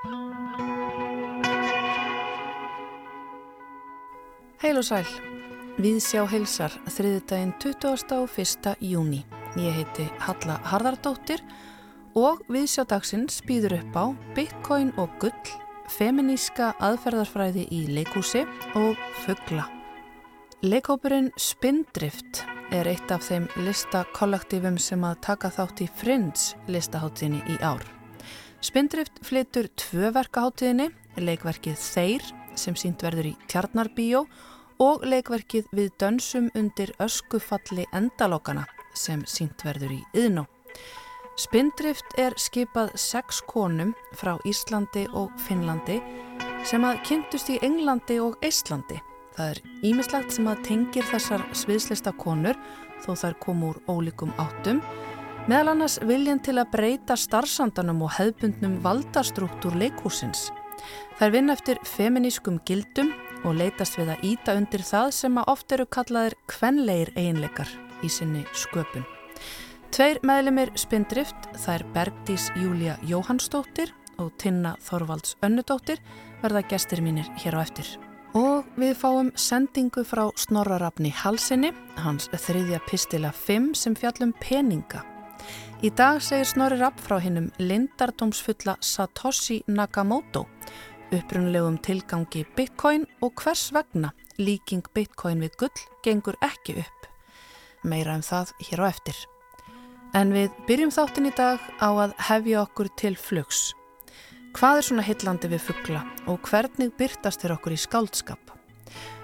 Heil og sæl, við sjá heilsar þriðdægin 20. og 1. júni. Ég heiti Halla Harðardóttir og við sjá dagsins býður upp á Bitcoin og gull, feminíska aðferðarfræði í leikúsi og fuggla. Leikópurinn Spindrift er eitt af þeim listakollektífum sem að taka þátt í Friends listaháttíðinni í ár. Spindrift flytur tvö verkaháttíðinni, leikverkið Þeir sem sínt verður í Tjarnarbíó og leikverkið við dönsum undir öskufalli endalokana sem sínt verður í yðnó. Spindrift er skipað sex konum frá Íslandi og Finnlandi sem að kynntust í Englandi og Íslandi. Það er ímislegt sem að tengir þessar sviðslista konur þó þær komu úr ólíkum áttum meðal annars viljan til að breyta starfsandanum og hefbundnum valdastruktúr leikhúsins. Þær vinna eftir feminískum gildum og leytast við að íta undir það sem að oft eru kallaðir kvenleir eiginleikar í sinni sköpun. Tveir meðlemið spindrift, þær Bergdís Júlia Jóhannsdóttir og Tinna Þorvalds Önnudóttir verða gestir mínir hér á eftir. Og við fáum sendingu frá Snorrarafni Halsinni, hans þriðja pistila 5 sem fjallum peninga. Í dag segir Snorri Rapp frá hinnum lindardómsfulla Satoshi Nakamoto upprunlegum tilgangi bitcoin og hvers vegna líking bitcoin við gull gengur ekki upp. Meira um það hér á eftir. En við byrjum þáttin í dag á að hefja okkur til flugs. Hvað er svona hillandi við fuggla og hvernig byrtast þér okkur í skáldskap?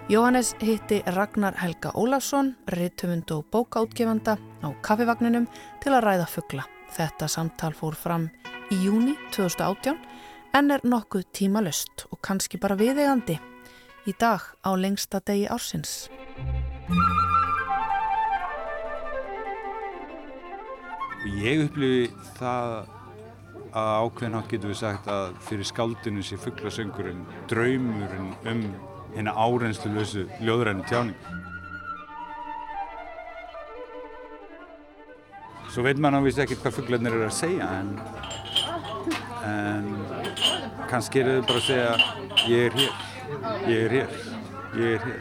Jóhannes hitti Ragnar Helga Ólafsson, rittumund og bókaútgefanda á kaffivagninum til að ræða fuggla. Þetta samtal fór fram í júni 2018 en er nokkuð tíma löst og kannski bara viðegandi í dag á lengsta degi ársins. Ég upplifi það að ákveðnátt getur við sagt að fyrir skaldinu sé fugglasöngurinn draumurinn um hérna árenslu lösu ljóðrænu tjáning. Svo veit maður náttúrulega ekki hvað fugglarnir eru að segja en, en kannski er þau bara að segja ég er hér, ég er hér, ég er hér.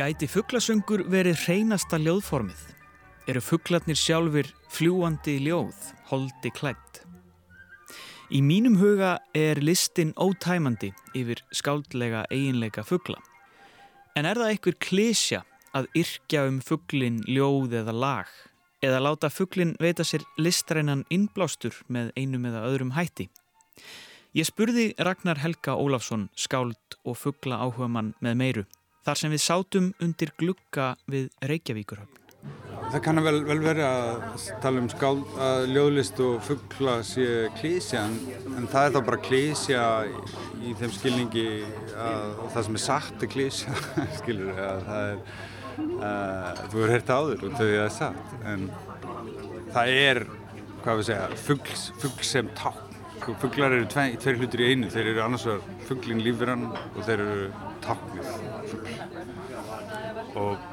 Gæti fugglasöngur verið hreinasta ljóðformið? Eru fugglarnir sjálfur fljúandi ljóð, holdi klætt? Í mínum huga er listin ótæmandi yfir skáldlega eiginleika fuggla. En er það einhver klísja að yrkja um fugglin ljóð eða lag? eða láta fugglin veita sér listrænan innblástur með einum eða öðrum hætti. Ég spurði Ragnar Helga Ólafsson, skáld og fuggla áhuga mann með meiru, þar sem við sátum undir glukka við Reykjavíkurhöfn. Það kannar vel, vel verið að tala um skáld, að ljóðlist og fuggla sé klísja, en, en það er þá bara klísja í, þeim skilningi að það sem er sagt er klísja, skilur, að það er Uh, þú hefur hert áður og þau er það satt en það er hvað við segja, fuggl fugg sem takk sko, fugglar eru tveir, tveir hlutur í einu þeir eru annars vegar fugglin lífrann og þeir eru takknið fuggl og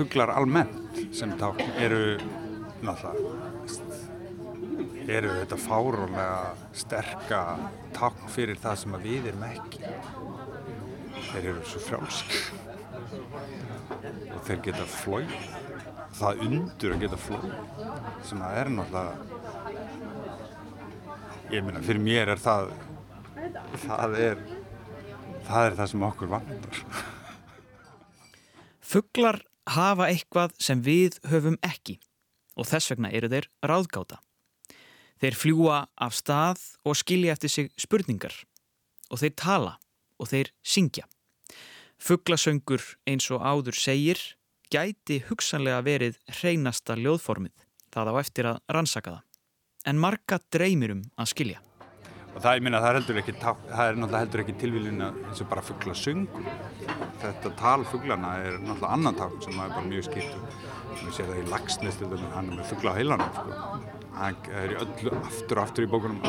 fugglar almennt sem takk eru náttúrulega eru þetta fárónlega sterka takk fyrir það sem við erum ekki. Þeir eru svo frálsk og þeir geta flóið það undur að geta flóið sem það er náttúrulega ég minna, fyrir mér er það það er það er það sem okkur vandar Fugglar hafa eitthvað sem við höfum ekki. Og þess vegna eru þeir ráðgáta. Þeir fljúa af stað og skilja eftir sig spurningar. Og þeir tala og þeir syngja. Fugglasöngur eins og áður segir gæti hugsanlega verið hreinasta ljóðformið, það á eftir að rannsaka það. En marga dreymir um að skilja. Og það, minna, það er heldur ekki, ekki tilvílin að eins og bara fugglasöngur. Þetta tal fugglana er náttúrulega annan tal sem er bara mjög skýrt. Við séum það í lagsnestu, hann er með fuggla á heilanum, sko. Það er í öllu aftur og aftur í bókunum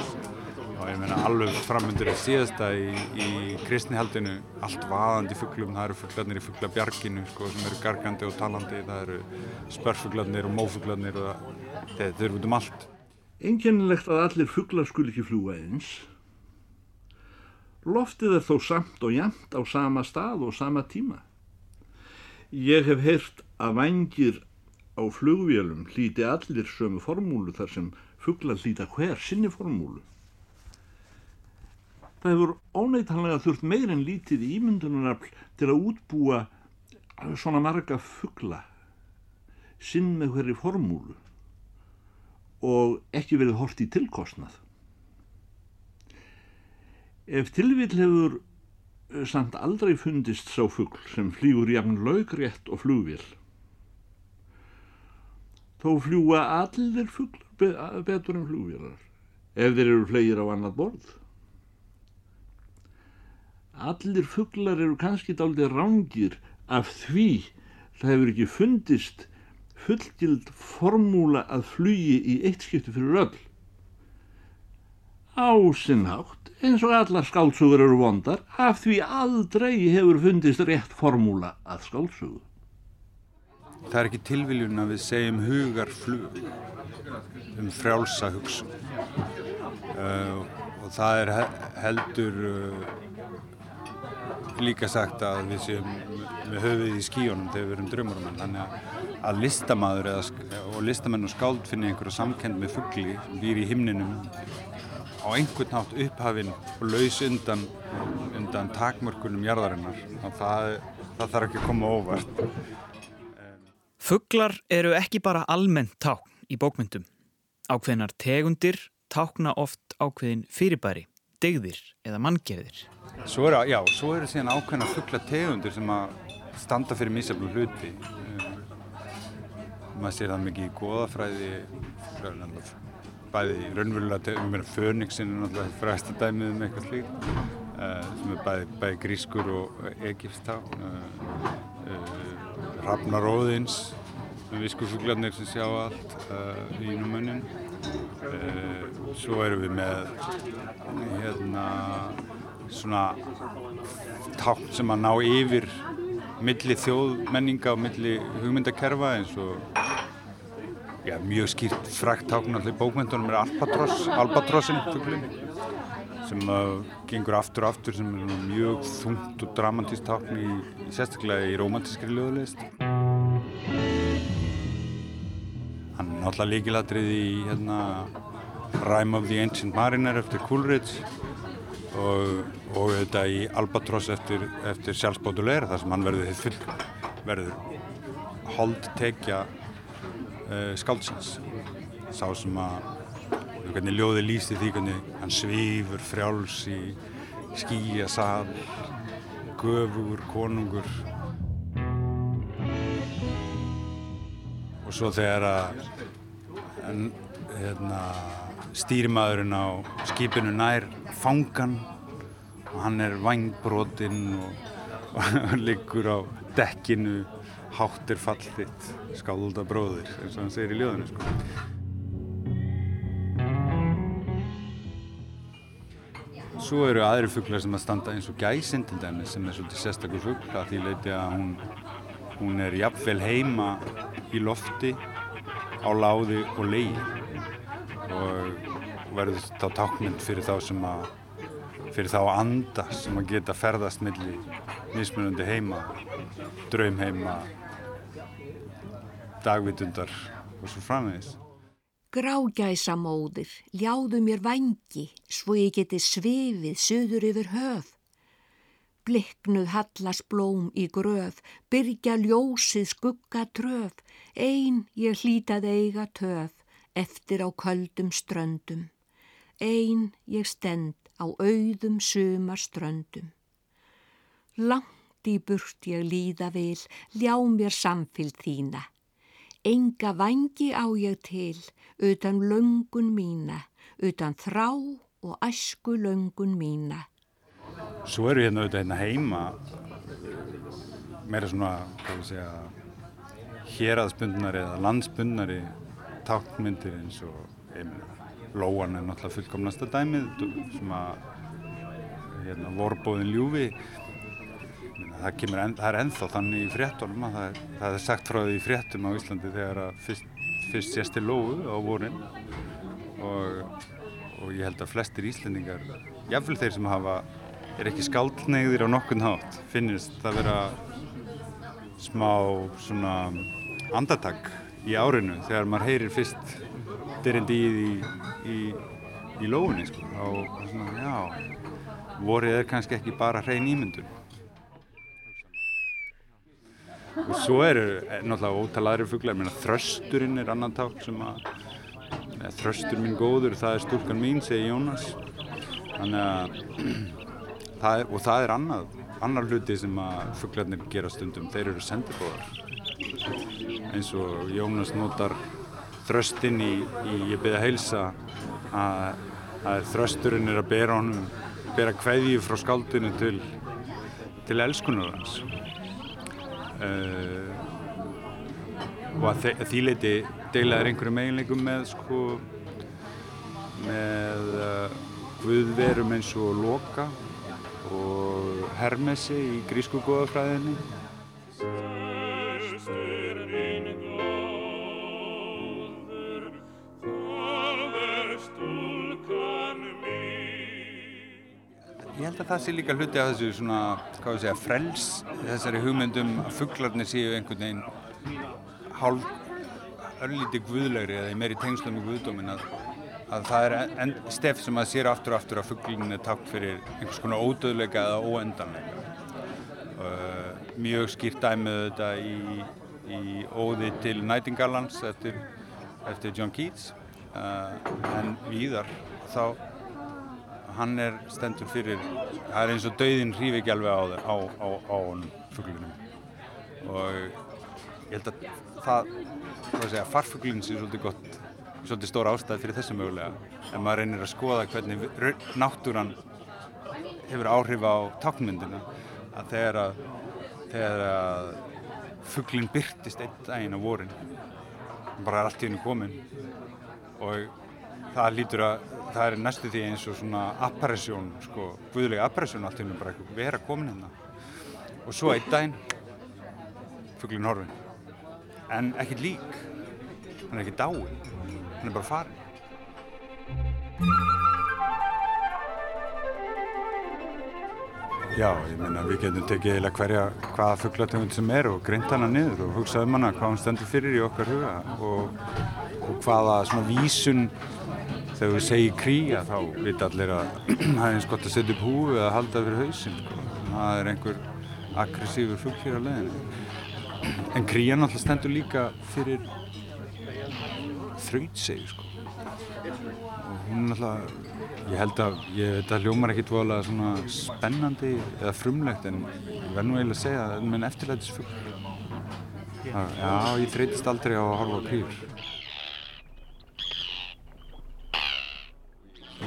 og ég meina alveg framöndur er síðasta í, í kristnihaldinu allt vaðandi fugglum, það eru fugglarnir í fugglabjarginu sko, sem eru gargandi og talandi það eru spörfuglarnir og mófuglarnir og það, þeir út um allt Einkennilegt að allir fugglar skul ekki fljúa eins. Loftið er þó samt og jamt á sama stað og sama tíma. Ég hef heyrt að vangir á flugvélum hlíti allir sömu formúlu þar sem fugglar hlíta hver sinni formúlu. Það hefur óneitanlega þurft meir en lítið ímyndunarafl til að útbúa svona marga fuggla sinn með hverju formúlu og ekki verið hort í tilkostnað. Ef tilvill hefur eh, samt aldrei fundist sá fuggl sem flýgur jafn laugrétt og flugvél, þó fljúa allir fugglar betur en flugvélar ef þeir eru flegir á annað borð. Allir fugglar eru kannski dálítið rángir af því það hefur ekki fundist fullgild formúla að flugi í eitt skipti fyrir öll. Ásinnhátt, eins og allar skálsugur eru vondar, af því aldrei hefur fundist rétt formúla að skálsugu. Það er ekki tilviljun að við segjum hugarflug um frjálsa hugsun uh, og það er heldur uh, líka sagt að við séum með höfuð í skíunum þegar við erum drömmurumenn þannig að listamæður og listamenn og skáld finna einhverja samkend með fuggli sem býr í himninum á einhvern nátt upphafinn og laus undan, undan takmörkunum jarðarinnar og það, það þarf ekki að koma óvart. Fugglar eru ekki bara almennt tákn í bókmyndum ákveðinar tegundir tákna oft ákveðin fyrirbæri degðir eða manngerðir. Svo eru, já, svo eru síðan ákveðna fuggla tegundir sem að standa fyrir mísaflu hluti. Maður sér það mikið í goðafræði, bæði raunverulega tegum, Fönixin er náttúrulega fræsta dæmið um eitthvað slíkt, sem er bæði, bæði grískur og egipstá, Hrafnaróðins, viskufuglarnir sem sjá allt í ínum munnin. Svo erum við með hérna svona tákn sem að ná yfir milli þjóðmenninga og milli hugmyndakerfa eins og já, mjög skýrt frækt tákn allir bókmyndunum er Albatross, Albatrossin fuglin sem uh, gengur aftur og aftur sem er mjög þungt og dramatíst tákn í, í sérstaklega í romantískri lögulegist hann er náttúrulega líkilatrið í hérna Rime of the Ancient Mariner eftir Coleridge og, og þetta í Albatross eftir, eftir sjálfsbótulegur þar sem hann verður full verður holdtekja uh, skáldsins. Sá sem að hvernig ljóði lýsti því hvernig hann svífur frjáls í skíasal göfugur, konungur. Og svo þegar að hérna stýrimaðurinn á skipinu nær fangan og hann er vangbrótinn og, og liggur á dekkinu háttir falltitt skálda bróðir eins og hann segir í ljóðinu sko. Svo eru aðri fugglar sem að standa eins og gæsinn til dæmis sem er svolítið sérstakur fuggla því leiti að hún, hún er jafnvel heima í lofti á láði og leiði og verður þá tákmynd fyrir þá sem að fyrir þá anda sem að geta ferðast millir mismunandi heima draumheima dagvitundar og svo framvegis Grágæsa móðir, ljáðu mér vangi, svo ég geti svifið söður yfir höf. Bliknuð hallas blóm í gröf, byrja ljósið skugga tröf, ein ég hlítað eiga töf eftir á köldum ströndum. Ein ég stend á auðum sumar ströndum. Langt í burt ég líða vil, ljá mér samfylg þína. Enga vangi á ég til, utan löngun mína, utan þrá og æsku löngun mína. Svo eru hérna auðvitað hérna heima meira svona, hvað við segja, héraðsbundnari eða landsbundnari tákmyndir eins og Lóan er náttúrulega fullkomnasta dæmið sem að hérna, vorbóðin ljúfi. Það, en, það er enþá þannig í fréttunum að það er, það er sagt frá því í fréttum á Íslandi þegar að fyrst, fyrst sést til Lóu á vorin. Og, og ég held að flestir íslendingar, jáfnvel þeir sem hafa, er ekki skaldnegðir á nokkun hátt, finnist það vera smá svona andartak í árinu þegar maður heyrir fyrst dyrindi í því í, í lófinni sko. og svona, já, vorið er kannski ekki bara hrein ímyndun. Og svo eru náttúrulega ótal aðri fuglar, mér að þrösturinn er annan ták sem að þröstur minn góður, það er stúlkan mín, segi Jónas. Þannig að það er, og það er annað, annar hluti sem að fuglarnir gera stundum, þeir eru sendibóðar eins og Jónas notar þröstinn í, í ég að heilsa að, að þrösturinn er að bera honum bera kveðju frá skáldinu til til elskunar hans. Uh, og að, að því leiti deilaður einhverju meginleikum með sko með uh, guðverum eins og Loka og Hermesi í grísku góðafræðinni Ég held að það sé líka hluti af þessu svona, hvað við segja, frels þessari hugmyndum að fugglarnir séu einhvern veginn hálf örlítið guðlegri eða meiri tengslum í guðdómin að, að það er stef sem að sér aftur og aftur að fugglinni er takt fyrir einhvers konar ódöðleika eða óendanleika. Uh, mjög skýrt dæmið þetta í, í óði til Nightingale-lands eftir, eftir John Keats uh, en víðar þá hann er stendur fyrir, það er eins og dauðin hrífi ekki alveg á, á, á, fugglinum og ég held að það, hvað segja, farfuglinn sé svolítið gott, svolítið stóra ástæði fyrir þessu mögulega. En maður reynir að skoða hvernig náttúran hefur áhrif á táknmyndina að þegar að, þegar að fugglinn byrtist einn daginn á vorin bara er allt í hennu komin og það lítur að það er næstu því eins og svona apparæsjón, sko, guðlega apparæsjón allt hennu bara eitthvað vera komin hérna. Og svo einn daginn fugglinn horfin en ekki lík hann er ekki dáin hann er bara farin Já, ég meina við getum tekið eiginlega hverja hvaða fugglategund sem er og greint hana niður og hugsað um hana hvað hann stendur fyrir í okkar huga og, og hvaða svona vísun þegar við segjum kría þá vita allir að það er eins gott að setja upp húfu eða halda fyrir hausinn sko. það er einhver aggressífur fugg hér á leðinu en krían alltaf stendur líka fyrir þrautsegi sko. og hún alltaf ég held að þetta hljómar ekkit voðalega svona spennandi eða frumlegt en ég verð nú eiginlega að segja að það er minn eftirlætisfugg já, ég þreytist aldrei á að horfa á krýr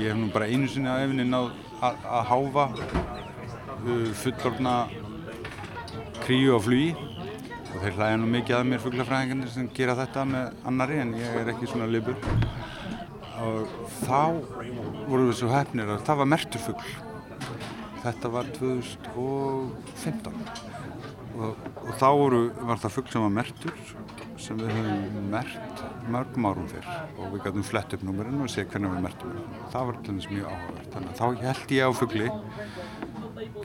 ég hef nú bara einu sinni á efni náð að háfa uh, fullorna kríu á flugi. Og þeir hlæða nú mikið að mér fugglafræðingarnir sem gera þetta með annari en ég er ekki svona lifur og þá vorum við svo hefnir að það var merturfugl þetta var 2015 og, og þá voru, var það fugl sem var mertur sem við höfum mert mörgum árum fyrr og við gætum flett upp númurinn og sé hvernig við mertum það. það var til dæmis mjög áhugavert. Þannig að þá held ég á fugli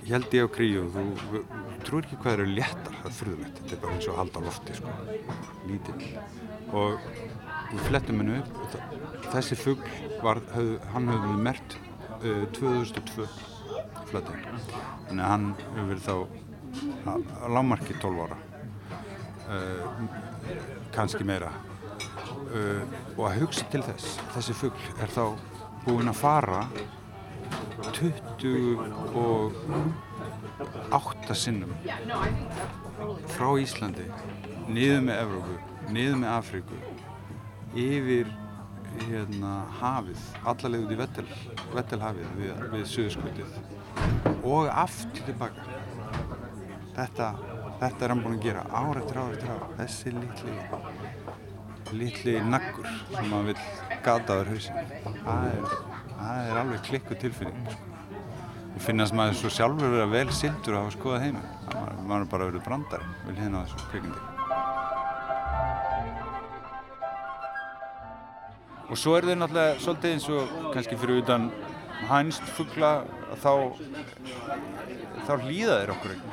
held ég á kríu og þú trúir ekki hvað eru léttar það er fruðlegt, þetta er bara eins og halda lofti sko, lítill. Og við flettum hennu upp og það þessi fugg var, höf, hann höfði mert uh, 2002 fletting þannig að hann hefur verið þá að lámarki 12 ára. Uh, kannski meira og að hugsa til þess þessi fugg er þá búinn að fara 28 sinnum frá Íslandi niður með Evrópu, niður með Afríku yfir hérna hafið, allarleið út í Vettel, Vettelhafið við, við Suðurskvöldið og aftur tilbaka. Þetta, þetta er hann búinn að gera ár eftir ár eftir ár þessi litli litli naggur sem hann vil gataður hausin það er, það er alveg klikku tilfinning sko. og finnast maður svo sjálfur að vera vel sildur að hafa skoðað heima. Maður er bara verið brandar vil hérna þessu kvikindi og svo er þau náttúrulega svolítið eins og kannski fyrir utan hænst fuggla þá þá hlýða þeir okkur ekki.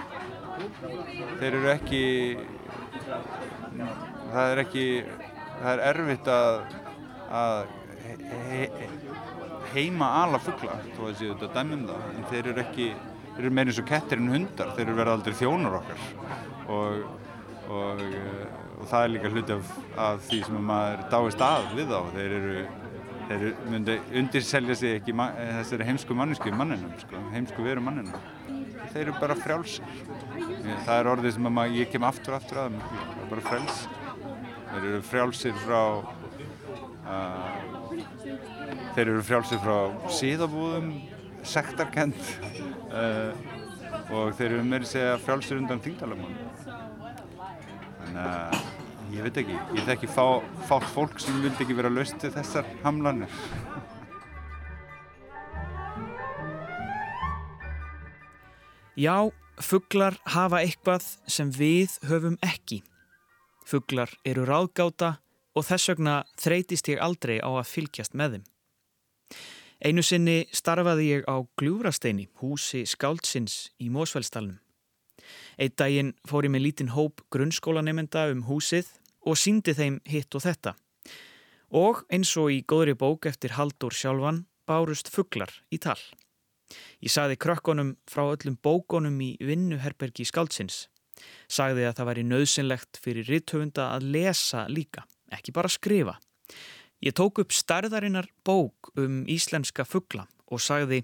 Þeir eru ekki það er ekki það er erfitt að, að he, he, heima ala fuggla þó að séu þetta dæmum það. En þeir eru ekki, þeir eru meira eins og kettir en hundar þeir eru verið aldrei þjónur okkar. Og, og, og það er líka hluti af, af því sem maður dáist að við þá. Þeir eru þeir myndi undirselja sig ekki þessari heimsku mannesku manninum sko, heimsku veru manninum. Þeir eru bara frjálsir. Það er orðið sem maður, ég kem aftur aftur að bara frjáls þeir eru frjálsir frá uh, þeir eru frjálsir frá síðabúðum sektarkend uh, og þeir eru meiri segja frjálsir undan þingdalamun þannig að ég veit ekki, ég þekki fá, fátt fólk sem vildi ekki vera löst til þessar hamlanir Já, fugglar hafa eitthvað sem við höfum ekki. Fugglar eru ráðgáta og þess vegna þreytist ég aldrei á að fylgjast með þeim. Einu sinni starfaði ég á Gljúrasteini, húsi Skáldsins í Mósfellstalunum. Eitt daginn fór ég með lítinn hóp grunnskólanemenda um húsið og síndi þeim hitt og þetta. Og eins og í góðri bók eftir Haldur sjálfan bárust fugglar í tal. Ég sagði krökkunum frá öllum bókonum í vinnuherbergi skáldsins. Sagði að það væri nöðsynlegt fyrir ritthöfunda að lesa líka, ekki bara skrifa. Ég tók upp starðarinnar bók um íslenska fuggla og sagði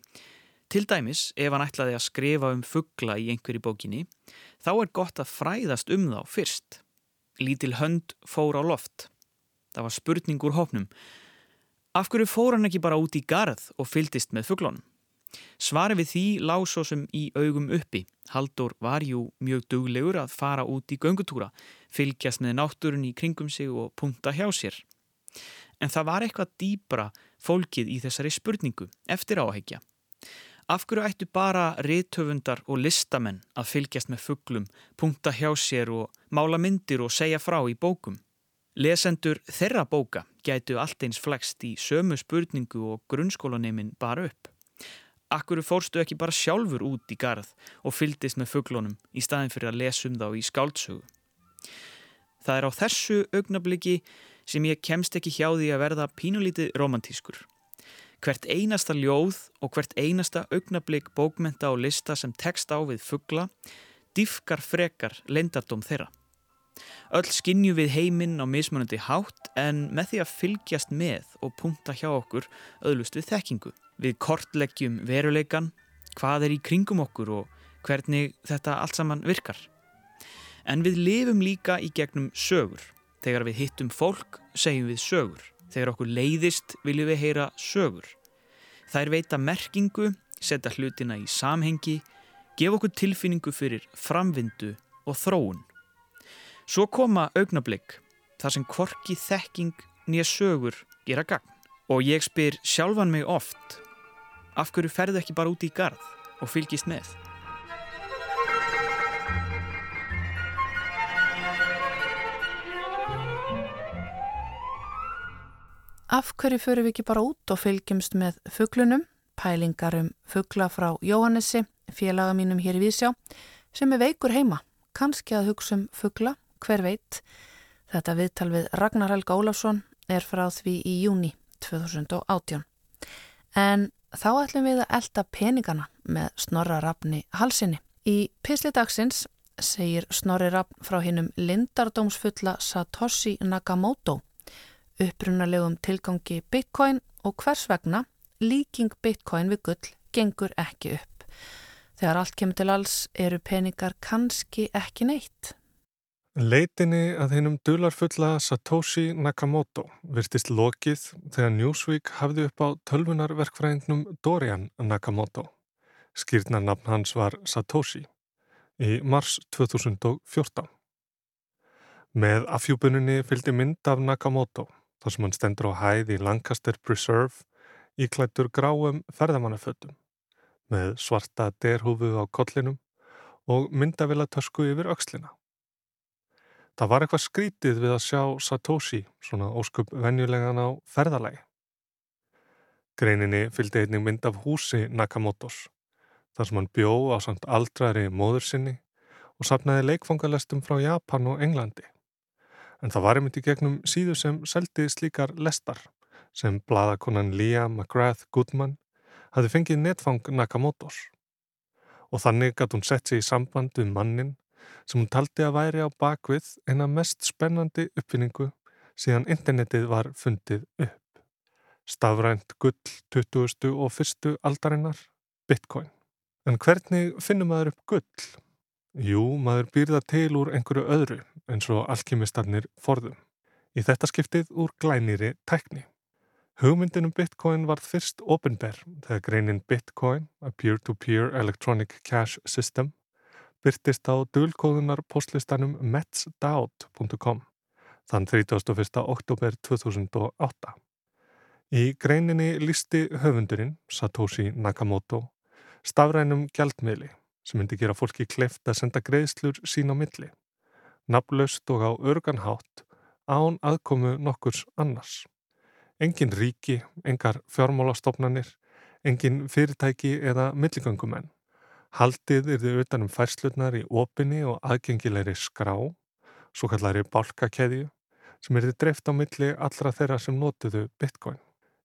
til dæmis ef hann ætlaði að skrifa um fuggla í einhverju bókinni þá er gott að fræðast um þá fyrst. Lítil hönd fór á loft. Það var spurning úr hópnum. Af hverju fór hann ekki bara út í garð og fyldist með fugglónum? Svari við því lág svo sem í augum uppi. Haldur var jú mjög duglegur að fara út í göngutúra, fylgjast með náttúrun í kringum sig og punta hjá sér. En það var eitthvað dýbra fólkið í þessari spurningu eftir áhegja. Af hverju ættu bara riðtöfundar og listamenn að fylgjast með fugglum, punta hjá sér og mála myndir og segja frá í bókum? Lesendur þeirra bóka gætu allt eins flegst í sömu spurningu og grunnskólanemin bara upp. Akkur fórstu ekki bara sjálfur út í garð og fyldist með fugglónum í staðin fyrir að lesum þá í skáldsögu. Það er á þessu augnabliki sem ég kemst ekki hjá því að verða pínulítið romantískur. Hvert einasta ljóð og hvert einasta augnablik bókmenta og lista sem tekst á við fuggla diffkar frekar lendardóm þeirra. Öll skinnju við heiminn á mismunandi hátt en með því að fylgjast með og punta hjá okkur öðlust við þekkingu. Við kortleggjum veruleikan, hvað er í kringum okkur og hvernig þetta allt saman virkar. En við lifum líka í gegnum sögur. Þegar við hittum fólk segjum við sögur. Þegar okkur leiðist viljum við heyra sögur. Er veita merkingu, setja hlutina í samhengi, gefa okkur tilfinningu fyrir framvindu og þróun. Svo koma augnablík, þar sem kvorki þekking nýja sögur gera gagn. Og ég spyr sjálfan mig oft, af hverju ferðu ekki bara út í gard og fylgist með? Af hverju förum við ekki bara út og fylgjumst með fugglunum, pælingar um fuggla frá Jóhannesi, félaga mínum hér í Vísjá, sem er veikur heima, kannski að hugsa um fuggla, hver veit. Þetta viðtal við Ragnar Helga Ólafsson er frá því í júni 2018. En þá ætlum við að elda peningana með Snorra Rafni halsinni. Í Pisli dagsins segir Snorri Rafn frá hinnum lindardómsfulla Satoshi Nakamoto upprunalegum tilgangi bitcoin og hvers vegna líking bitcoin við gull gengur ekki upp. Þegar allt kemur til alls eru peningar kannski ekki neitt. Leitinni að hennum dularfulla Satoshi Nakamoto virtist lokið þegar Newsweek hafði upp á tölvunarverkfræðingnum Dorian Nakamoto. Skýrnarnafn hans var Satoshi í mars 2014. Með afhjúbuninni fylgdi mynd af Nakamoto þar sem hann stendur á hæð í Lancaster Preserve íklættur gráum ferðamannafötum með svarta derhúfu á kollinum og myndavila tösku yfir aukslina. Það var eitthvað skrítið við að sjá Satoshi svona óskup venjulegan á ferðalagi. Greininni fylgdi einnig mynd af húsi Nakamotos, þar sem hann bjó á samt aldrari móður sinni og sapnaði leikfangalestum frá Japan og Englandi. En það var einmitt í gegnum síðu sem seldi slíkar lestar, sem bladakonan Leah McGrath Goodman hafi fengið netfang Nakamotos. Og þannig gæti hún sett sig í samband við mannin sem hún taldi að væri á bakvið eina mest spennandi uppfinningu síðan internetið var fundið upp. Stafrænt gull 20. og 1. aldarinnar, bitcoin. En hvernig finnum maður upp gull? Jú, maður býrða til úr einhverju öðru eins og alkymistarnir forðum. Í þetta skiptið úr glænýri tækni. Hugmyndinum bitcoin varð fyrst ofinberð þegar greinin bitcoin, a peer-to-peer -peer electronic cash system, byrtist á dölkóðunar postlistanum metsdout.com þann 31. oktober 2008. Í greininni listi höfundurinn, Satoshi Nakamoto, stafrænum gjaldmiðli sem myndi gera fólki kleift að senda greiðslur sín á milli, naflaust og á örganhátt án aðkomu nokkurs annars. Engin ríki, engar fjármálastofnanir, engin fyrirtæki eða milligöngumenn. Haldið er þið utanum færslutnar í opinni og aðgengilegri skrá, svo kallari bálkakeðju, sem er þið dreift á milli allra þeirra sem notuðu bitcoin.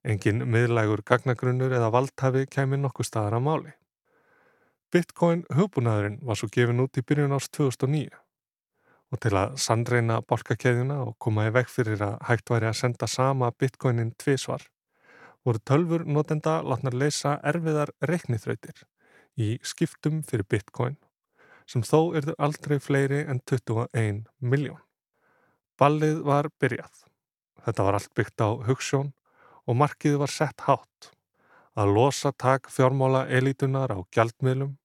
Engin miðlægur gagnagrunnur eða valdhafi kemur nokkuð staðar að máli. Bitcoin hugbúnaðurinn var svo gefin út í byrjun árs 2009 og til að sandreina bálkakeðjuna og koma í veg fyrir að hægt væri að senda sama bitcoinin tvísvar voru tölfur notenda látnar leysa erfiðar reiknithrautir í skiptum fyrir bitcoin sem þó erðu aldrei fleiri en 21 miljón. Ballið var byrjað. Þetta var allt byggt á hugssjón og markið var sett hátt. Að losa tak fjármála elitunar á gjaldmiðlum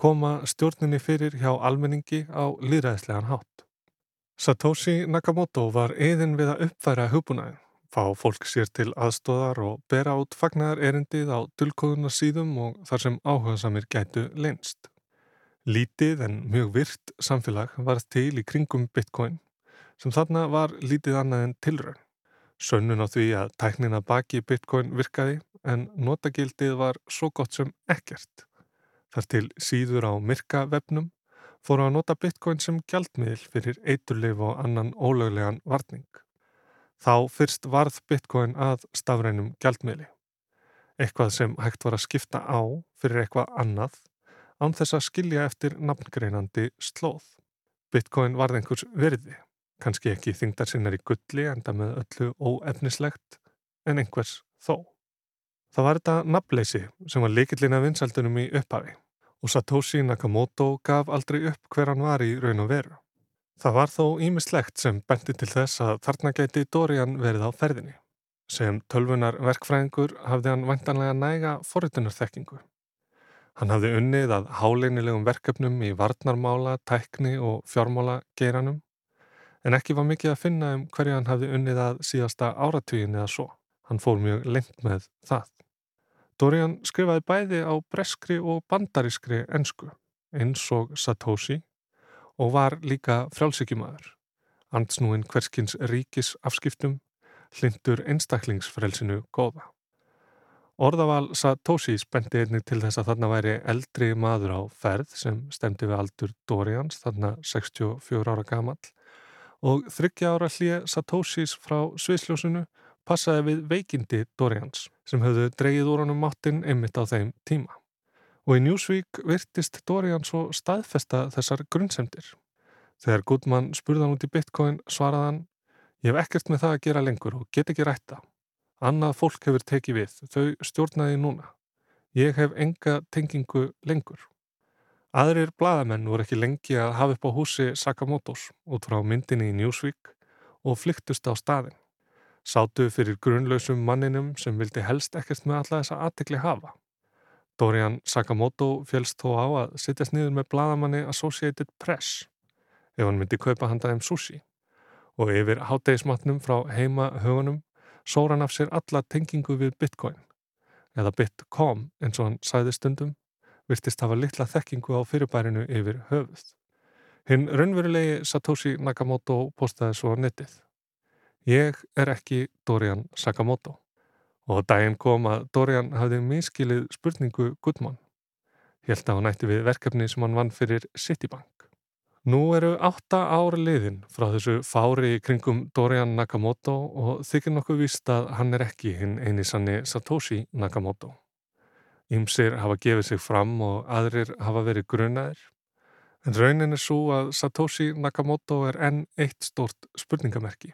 koma stjórninni fyrir hjá almenningi á líðræðislegan hátt. Satoshi Nakamoto var eðin við að uppfæra hugbúnaðin fá fólk sér til aðstóðar og bera át fagnar erindið á dulkóðuna síðum og þar sem áhuga samir gætu leinst. Lítið en mjög virt samfélag var til í kringum bitcoin sem þarna var lítið annað en tilraun. Sönnun á því að tæknina baki bitcoin virkaði en notagildið var svo gott sem ekkert. Þar til síður á myrka vefnum fóru að nota bitcoin sem gjaldmiðl fyrir eiturleif og annan ólöglegan varning. Þá fyrst varð bitcoin að stafrænum gjaldmiðli. Eitthvað sem hægt var að skipta á fyrir eitthvað annað án þess að skilja eftir nafngreinandi slóð. Bitcoin varð einhvers verði, kannski ekki þingdar sinnar í gulli enda með öllu óefnislegt en einhvers þó. Það var þetta nafnleysi sem var likillina vinsaldunum í upphafi og Satoshi Nakamoto gaf aldrei upp hver hann var í raun og veru. Það var þó ímislegt sem benti til þess að þarna gæti Dorian verið á ferðinni. Sem tölvunar verkfræðingur hafði hann vantanlega næga forritunarþekkingu. Hann hafði unnið að háleinilegum verkefnum í varnarmála, tækni og fjármála geiranum en ekki var mikið að finna um hverju hann hafði unnið að síðasta áratvíin eða svo. Hann fór mjög lengt með það. Dorian skrifaði bæði á breskri og bandarískri ensku eins og Satoshi og var líka frjálsíkjumadur. Andsnúin hverskins ríkis afskiptum hlindur einstaklingsfrelsinu góða. Orðaval Satoshi spendi einnig til þess að þarna væri eldri maður á ferð sem stemdi við aldur Dorians, þarna 64 ára gamall og þryggja ára hlýja Satoshis frá Sviðsljósunu passaði við veikindi Dorians sem höfðu dreigið úr honum máttinn einmitt á þeim tíma og í Newsweek virtist Dorian svo staðfesta þessar grunnsemdir. Þegar Goodman spurðan út í Bitcoin svaraðan Ég hef ekkert með það að gera lengur og get ekki rætta. Annað fólk hefur tekið við, þau stjórnaði núna. Ég hef enga tengingu lengur. Aðrir bladamenn voru ekki lengi að hafa upp á húsi Sakamotos út frá myndinni í Newsweek og flyktust á staðin. Sátu fyrir grunnlausum manninum sem vildi helst ekkert með alla þessa aðtekli hafa. Dorian Sakamoto félst þó á að sittast niður með bladamanni Associated Press ef hann myndi kaupa handaðum sushi og yfir háttegismatnum frá heima högunum sóra hann af sér alla tengingu við bitcoin eða bitcom eins og hann sæði stundum virtist hafa litla þekkingu á fyrirbærinu yfir höfuð. Hinn raunverulegi Satoshi Nakamoto postaði svo nettið. Ég er ekki Dorian Sakamoto og daginn kom að Dorian hafði miskilið spurningu Gudmann. Helt að hann ætti við verkefni sem hann vann fyrir Citibank. Nú eru átta ára liðin frá þessu fári kringum Dorian Nakamoto og þykir nokkuð víst að hann er ekki hinn eini sanni Satoshi Nakamoto. Ímsir hafa gefið sig fram og aðrir hafa verið grunaðir. En raunin er svo að Satoshi Nakamoto er enn eitt stort spurningamerki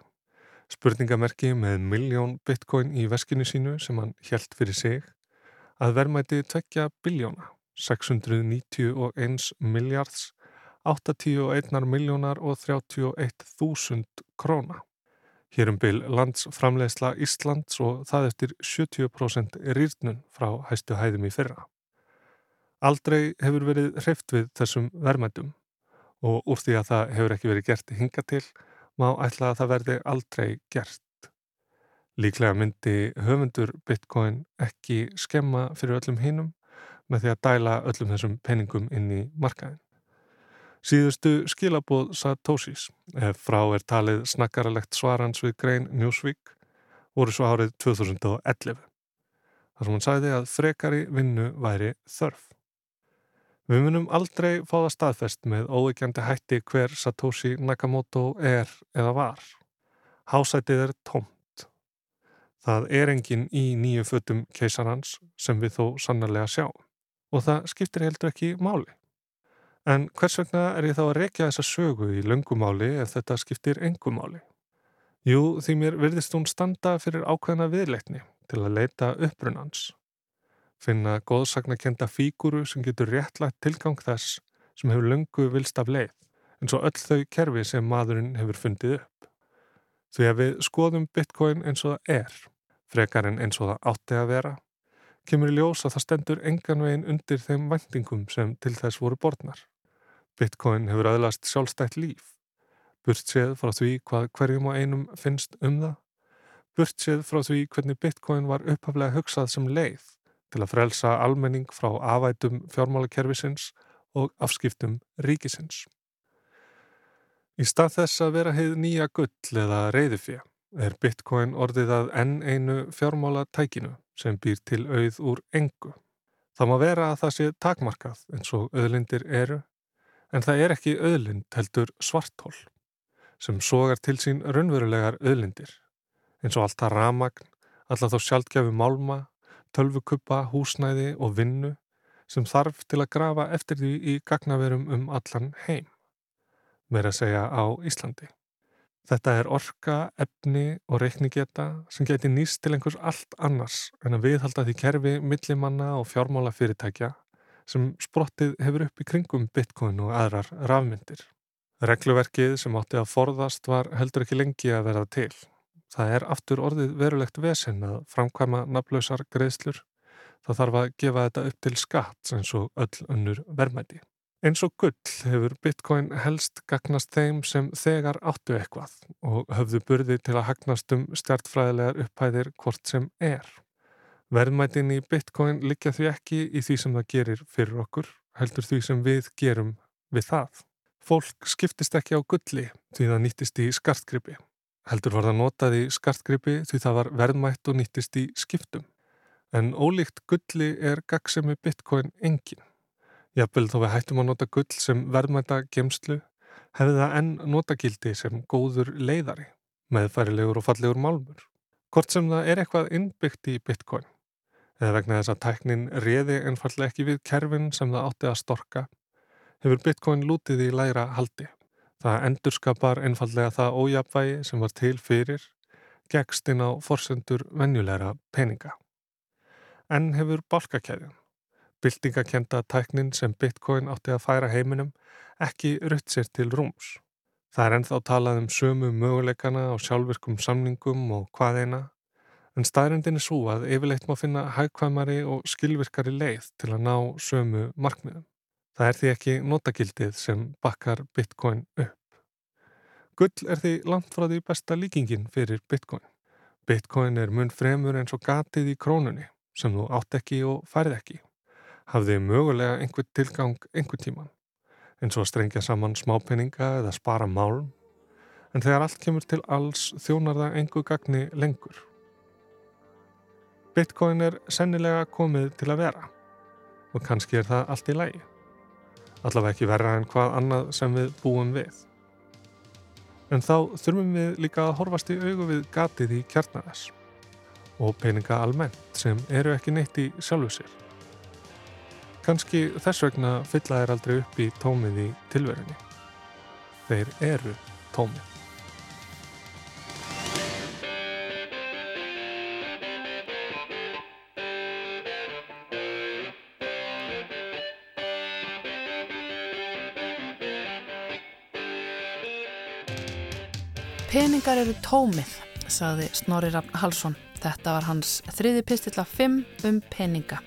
spurningamerki með miljón bitcoin í veskinu sínu sem hann hjælt fyrir sig að verðmæti tvekja biljóna, 691 miljards, 81 miljónar og 31 þúsund króna. Hér um byl landsframlegsla Íslands og það eftir 70% rýrnun frá hæstu hæðum í fyrra. Aldrei hefur verið hreift við þessum verðmætum og úr því að það hefur ekki verið gert hinga til má ætla að það verði aldrei gert. Líklega myndi höfundur bitcoin ekki skemma fyrir öllum hinnum með því að dæla öllum þessum peningum inn í markaðin. Síðustu skilabóð Satoshis, ef frá er talið snakkaralegt svarans við grein Newsweek, voru svo árið 2011. Þar sem hann sagði að frekari vinnu væri þörf. Við munum aldrei fá það staðfest með óeikjandi hætti hver Satoshi Nakamoto er eða var. Hásætið er tómt. Það er engin í nýju fötum keisarhans sem við þó sannarlega sjá og það skiptir heldur ekki máli. En hvers vegna er ég þá að rekja þessa sögu í löngumáli ef þetta skiptir engumáli? Jú, því mér verðist hún standa fyrir ákveðna viðleikni til að leita upprunans finna góðsagnakenda fíguru sem getur réttlægt tilgang þess sem hefur löngu vilst af leið, eins og öll þau kerfi sem maðurinn hefur fundið upp. Því að við skoðum bitcoin eins og það er, frekar en eins og það átti að vera, kemur í ljós að það stendur engan veginn undir þeim vendingum sem til þess voru borðnar. Bitcoin hefur aðlast sjálfstætt líf, burt séð frá því hvað hverjum og einum finnst um það, burt séð frá því hvernig bitcoin var upphaflega hugsað sem leið til að frelsa almenning frá afætum fjármálakerfisins og afskiptum ríkisins. Í stað þess að vera heið nýja gull eða reyðufjö er bitcoin orðið að enn einu fjármála tækinu sem býr til auð úr engu. Það má vera að það sé takmarkað eins og auðlindir eru, en það er ekki auðlind heldur svartól sem sogar til sín raunverulegar auðlindir, eins og alltaf ramagn, alltaf þá sjálfgefi málma tölvukuppa, húsnæði og vinnu sem þarf til að grafa eftir því í gagnaverum um allan heim, meira að segja á Íslandi. Þetta er orka, efni og reiknigeta sem geti nýst til einhvers allt annars en að viðhalda því kerfi millimanna og fjármála fyrirtækja sem sprottið hefur upp í kringum bitcoin og aðrar rafmyndir. Regluverkið sem átti að forðast var heldur ekki lengi að verða til Það er aftur orðið verulegt vesen að framkvæma naflausar greiðslur. Það þarf að gefa þetta upp til skatt eins og öll önnur verðmæti. Eins og gull hefur bitcoin helst gagnast þeim sem þegar áttu eitthvað og höfðu burði til að hagnast um stjartfræðilegar upphæðir hvort sem er. Verðmætin í bitcoin likja því ekki í því sem það gerir fyrir okkur, heldur því sem við gerum við það. Fólk skiptist ekki á gulli því það nýttist í skartgripi Heldur var það notað í skartgripi því það var verðmætt og nýttist í skiptum. En ólíkt gulli er gagsemi bitcoin engin. Jafnvel þó við hættum að nota gull sem verðmæta gemslu hefði það enn notagildi sem góður leiðari, meðfærilegur og fallegur málmur. Hvort sem það er eitthvað innbyggt í bitcoin, eða vegna þess að tæknin reði einfallega ekki við kerfin sem það átti að storka, hefur bitcoin lútið í læra haldi. Það endurskapar einfallega það ójapvægi sem var til fyrir gegst inn á forsendur venjulegra peninga. En hefur balkakæðin, byltingakenda tæknin sem bitcoin átti að færa heiminum, ekki rutt sér til rúms. Það er ennþá talað um sömu möguleikana á sjálfvirkum samningum og hvað eina, en staðrindin er svo að yfirleitt má finna hægkvæmari og skilvirkari leið til að ná sömu markmiðum. Það er því ekki notagildið sem bakkar bitcoin upp. Gull er því langt frá því besta líkingin fyrir bitcoin. Bitcoin er mun fremur eins og gatið í krónunni sem þú átt ekki og færð ekki. Hafði mögulega einhver tilgang einhver tíman. eins og að strengja saman smápeninga eða spara málum, en þegar allt kemur til alls þjónar það engu gagni lengur. Bitcoin er sennilega komið til að vera og kannski er það allt í lægi. Allavega ekki verra en hvað annað sem við búum við. En þá þurfum við líka að horfast í augu við gatið í kjarnaðas og peninga almennt sem eru ekki neitt í sjálfu sér. Kanski þess vegna fylla þeir aldrei upp í tómið í tilverunni. Þeir eru tómið. Peningar eru tómið, saði Snorri Raffn Halsson. Þetta var hans þriði pistilla 5 um peninga.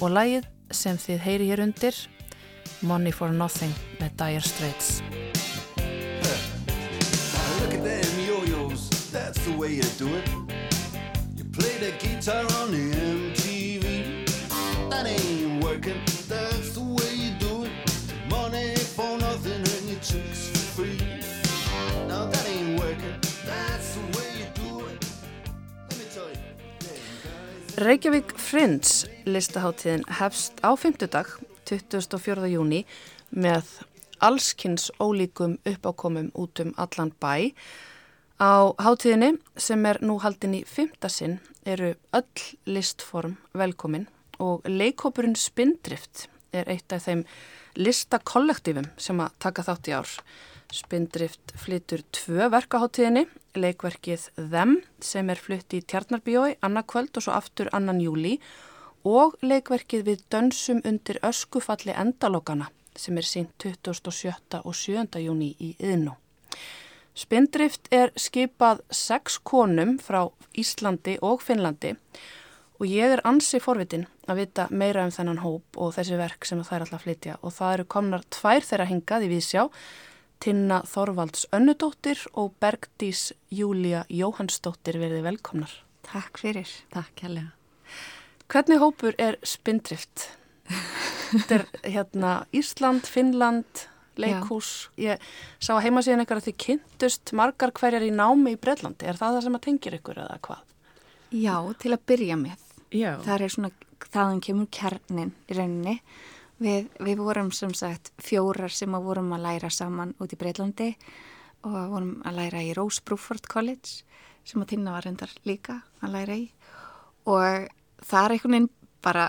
Og lægið sem þið heyri hér undir, Money for Nothing með Dire Straits. Look at them yo-yos, that's the way you do it. You play the guitar on the MTV. Reykjavík Friends listaháttíðin hefst á fymtudag, 24. júni, með allskynns ólíkum uppákomum út um allan bæ. Á háttíðinni sem er nú haldin í fymtasinn eru öll listform velkomin og leikópurinn Spindrift er eitt af þeim listakollektífum sem að taka þátt í ár. Spindrift flytur tvö verkaháttíðinni, leikverkið Them sem er flutt í Tjarnarbíói annarkvöld og svo aftur annan júli og leikverkið við dönsum undir öskufalli endalokana sem er sínt 27. og 7. júni í Yðnú. Spindrift er skipað sex konum frá Íslandi og Finnlandi og ég er ansi forvitin að vita meira um þennan hóp og þessi verk sem það er alltaf að flytja og það eru komnar tvær þeirra hingað í Vísjá, Tinna Þorvalds Önnudóttir og Bergdís Júlia Jóhannsdóttir verði velkomnar. Takk fyrir. Takk helga. Hvernig hópur er Spindrift? Þetta er hérna Ísland, Finnland, leikhús. Ég sá að heima síðan eitthvað að þið kynntust margar hverjar í námi í Breitlandi. Er það það sem að tengir ykkur eða hvað? Já, til að byrja með. Já. Það er svona, þaðan kemur kjarnin í rauninni. Við, við vorum sem sagt fjórar sem að vorum að læra saman út í Breitlandi og vorum að læra í Rose Bruford College sem að Tinna var reyndar líka að læra í. Og það er einhvern veginn bara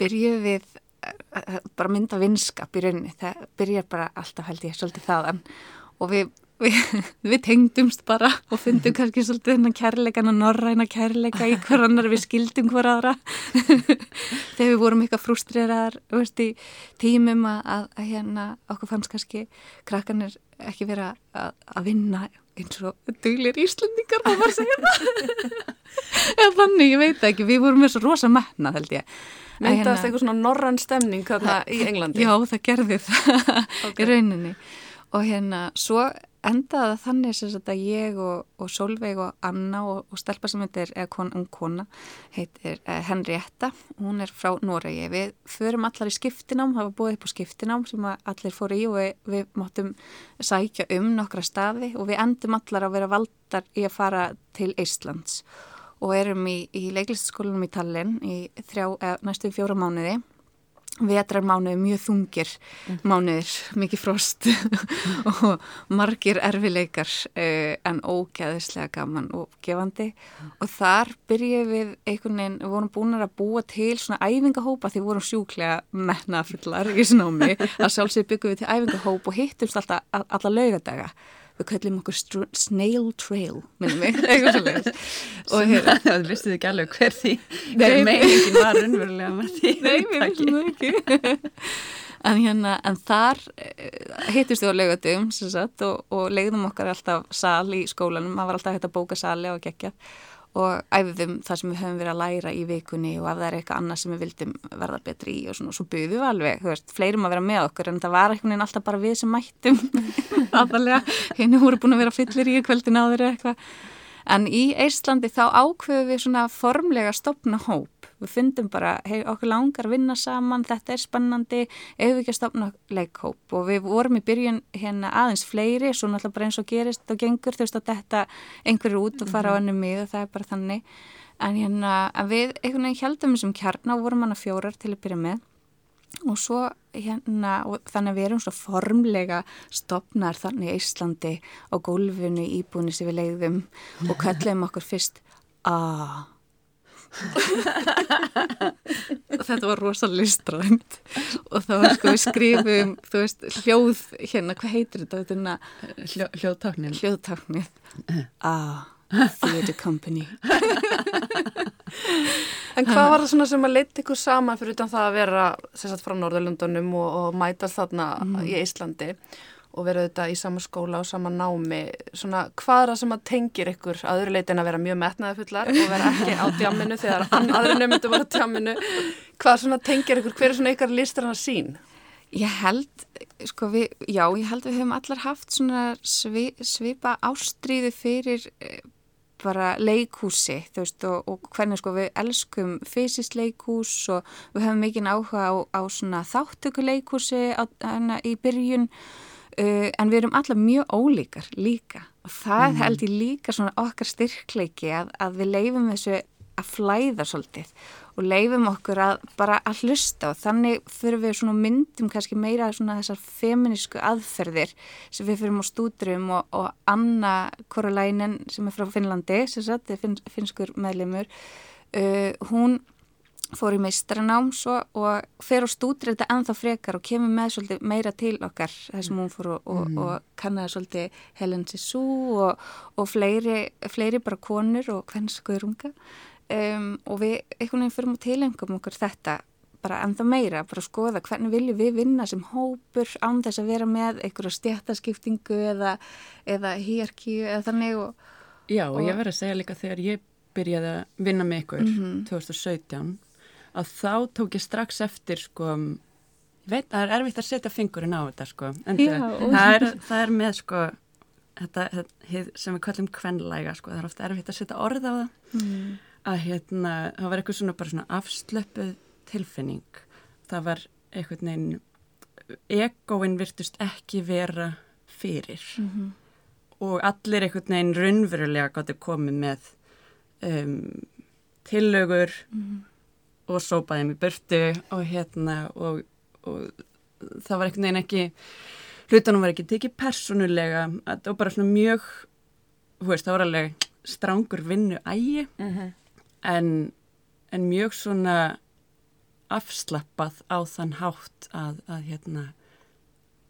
byrjuð við eh, bara mynda vinskap í rauninni, það byrjar bara alltaf held ég svolítið þaðan. Og við, við, við tengdumst bara og fundum kannski svolítið þennan kærleikan og norræna kærleika í hver annar við skildum hver aðra. Þegar við vorum eitthvað frústreraðar veist, í tímum að, að, að hérna okkur fannst kannski krakkanir ekki vera að, að vinna eins og duglir Íslandingar má maður segja það. Þannig, ég veit ekki, við vorum með svo rosa metna held ég. Myndast hérna- eitthvað svona norrann stemning í Englandi? Já, það gerði það í rauninni. Og hérna svo endaði það þannig sem að ég og, og Solveig og Anna og, og stelpa sem heitir, eða kon, ung kona heitir uh, Henrietta. Hún er frá Noregi, við förum allar í skiptinám, var búið upp á skiptinám sem allir fóru í og við, við máttum sækja um nokkra staði og við endum allar að vera valdar í að fara til Íslands og erum í, í leiklistaskólanum í Tallinn í þrjá, eða, næstu fjóra mánuði vetrarmánuði mjög þungir mánuðir, mikið frost og margir erfileikar uh, en ógæðislega gaman og gefandi. Og þar byrjuðum við einhvern veginn, við vorum búin að búa til svona æfingahópa því við vorum sjúklega mennafullar í snámi að sjálfsög byggum við til æfingahóp og hittumst alltaf alla laugadaga við kallum okkur snail trail minnum við, eitthvað svolítið og það vistuðu ekki alveg hver því hver meiningin var unnverulega með því Nei, við vissum það ekki. En hérna, en þar hittust við á laugatum og, og leiðum okkar alltaf sal í skólanum, maður var alltaf hægt að bóka sali og gegja og æfðum það sem við höfum verið að læra í vikunni og ef það er eitthvað annað sem við vildum verða betri í og svona, og svo buðum við alveg, þú veist, fleirum að vera með okkur en það var veginn alltaf bara við sem mættum. Aðalega, henni voru búin að vera fyllir í kvöldin áður eitthvað en í Íslandi þá ákveðum við svona formlega stopna hóp. Við fundum bara, hei, okkur langar að vinna saman, þetta er spennandi ef við ekki að stopna leikhóp? Og við vorum í byrjun hérna aðeins fleiri svo náttúrulega bara eins og gerist og gengur þú veist að þetta einhverju út og fara á önnu mið og það er bara þannig. En hérna að við einhvern veginn heldum þessum kjarna og vorum hana fjórar til að byrja með og svo hérna og þannig að við erum svo formlega stopnar þannig í Íslandi á gólfinu íbúinu sem við leiðum og kallum okkur fyrst aaa þetta var rosalega listrænt. Og þá sko við skrifum þú veist hljóð hérna hvað heitir þetta? Þetta Hljó, hljóðtáknir hljóðtáknir a theatre company En hvað var það svona sem að leita ykkur saman fyrir utan það að vera sérstaklega frá Norðurlundunum og, og mæta þarna mm. í Íslandi og vera þetta í sama skóla og sama námi svona hvað er það sem að tengir ykkur að öðru leitin að vera mjög metnaði fullar og vera ekki á djamminu þegar aðri nefndu var á djamminu hvað svona tengir ykkur, hver er svona ykkar að sín? Ég held, sko við, já ég held við höfum allar haft svona svi, svipa ástríði fyrir eh, bara leikhúsi veist og, og hvernig sko við elskum fysiskt leikhús og við höfum mikinn áhuga á, á þáttöku leikhúsi á, hana, í byrjun Uh, en við erum alla mjög ólíkar líka og það mm. held ég líka svona okkar styrkleiki að, að við leifum þessu að flæða svolítið og leifum okkur að bara að hlusta og þannig fyrir við svona myndum kannski meira svona þessar feminísku aðferðir sem við fyrir á stúdrum og, og Anna Korolainen sem er frá Finnlandi sem satt, finn, finnskur meðlemur uh, hún fór í meistranám svo og fer og stútir þetta ennþá frekar og kemur með svolítið meira til okkar þessum hún fór og, og, mm. og kannaði svolítið Helen Sissou og, og fleiri, fleiri bara konur og hvenskuðrunga um, og við einhvern veginn fyrir múið tilengum okkur þetta bara ennþá meira, bara skoða hvernig viljum við vinna sem hópur án þess að vera með einhverja stjættaskiptingu eða, eða hierkíu eða þannig Já og ég verði að segja líka þegar ég byrjaði að vinna með ykkur mm -hmm. 2017 að þá tók ég strax eftir sko, veit, það er erfitt að setja fingurinn á þetta sko, en Já, það, er, það er með sko, þetta, þetta sem við kallum kvenlæga sko, það er ofta erfitt að setja orð á það, mm. Að hérna, það var eitthvað svona bara svona afslöpuð tilfinning, það var eitthvað neinn, egoinn virtust ekki vera fyrir mm -hmm. og allir eitthvað neinn raunverulega gott að koma með um, tillögur, mm og sópaði mér burtu og hérna og, og það var einhvern veginn ekki hlutunum var ekki tekið personulega það var bara svona mjög veist, það var alveg strángur vinnu ægi uh mhm. -huh. En, en mjög svona afslappað á þann hátt að, að hérna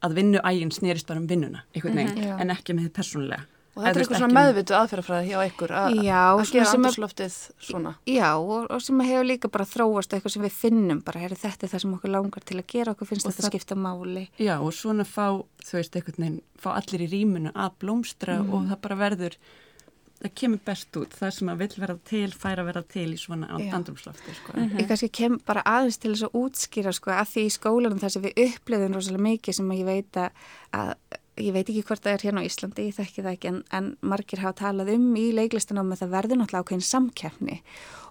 að vinnu ægin snýrist bara um vinnuna mhm. -huh, en ekki með personulega Og þetta er eitthvað svona meðvitu aðferðafræði hjá ykkur að, já, að gera andurslöftið svona. Já, og, og sem hefur líka bara þróast eitthvað sem við finnum bara, heyr, þetta er það sem okkur langar til að gera, okkur finnst og þetta það, skipta máli. Já, og svona fá, þú veist, eitthvað nefn, fá allir í rýmunu að blómstra mm. og það bara verður, það kemur best út, það sem að vil vera til, færa að vera til í svona andurslöftið, sko. Mm -hmm. Ég kannski kem bara aðeins til þess að útskýra, sko, að því í skólanum þar sem við upplöðum rosalega mikið sem að ég veit að ég veit ekki hvort það er hérna á Íslandi, ég þekki það ekki en, en margir hafa talað um í leiklistanámi að það verður náttúrulega ákveðin samkjafni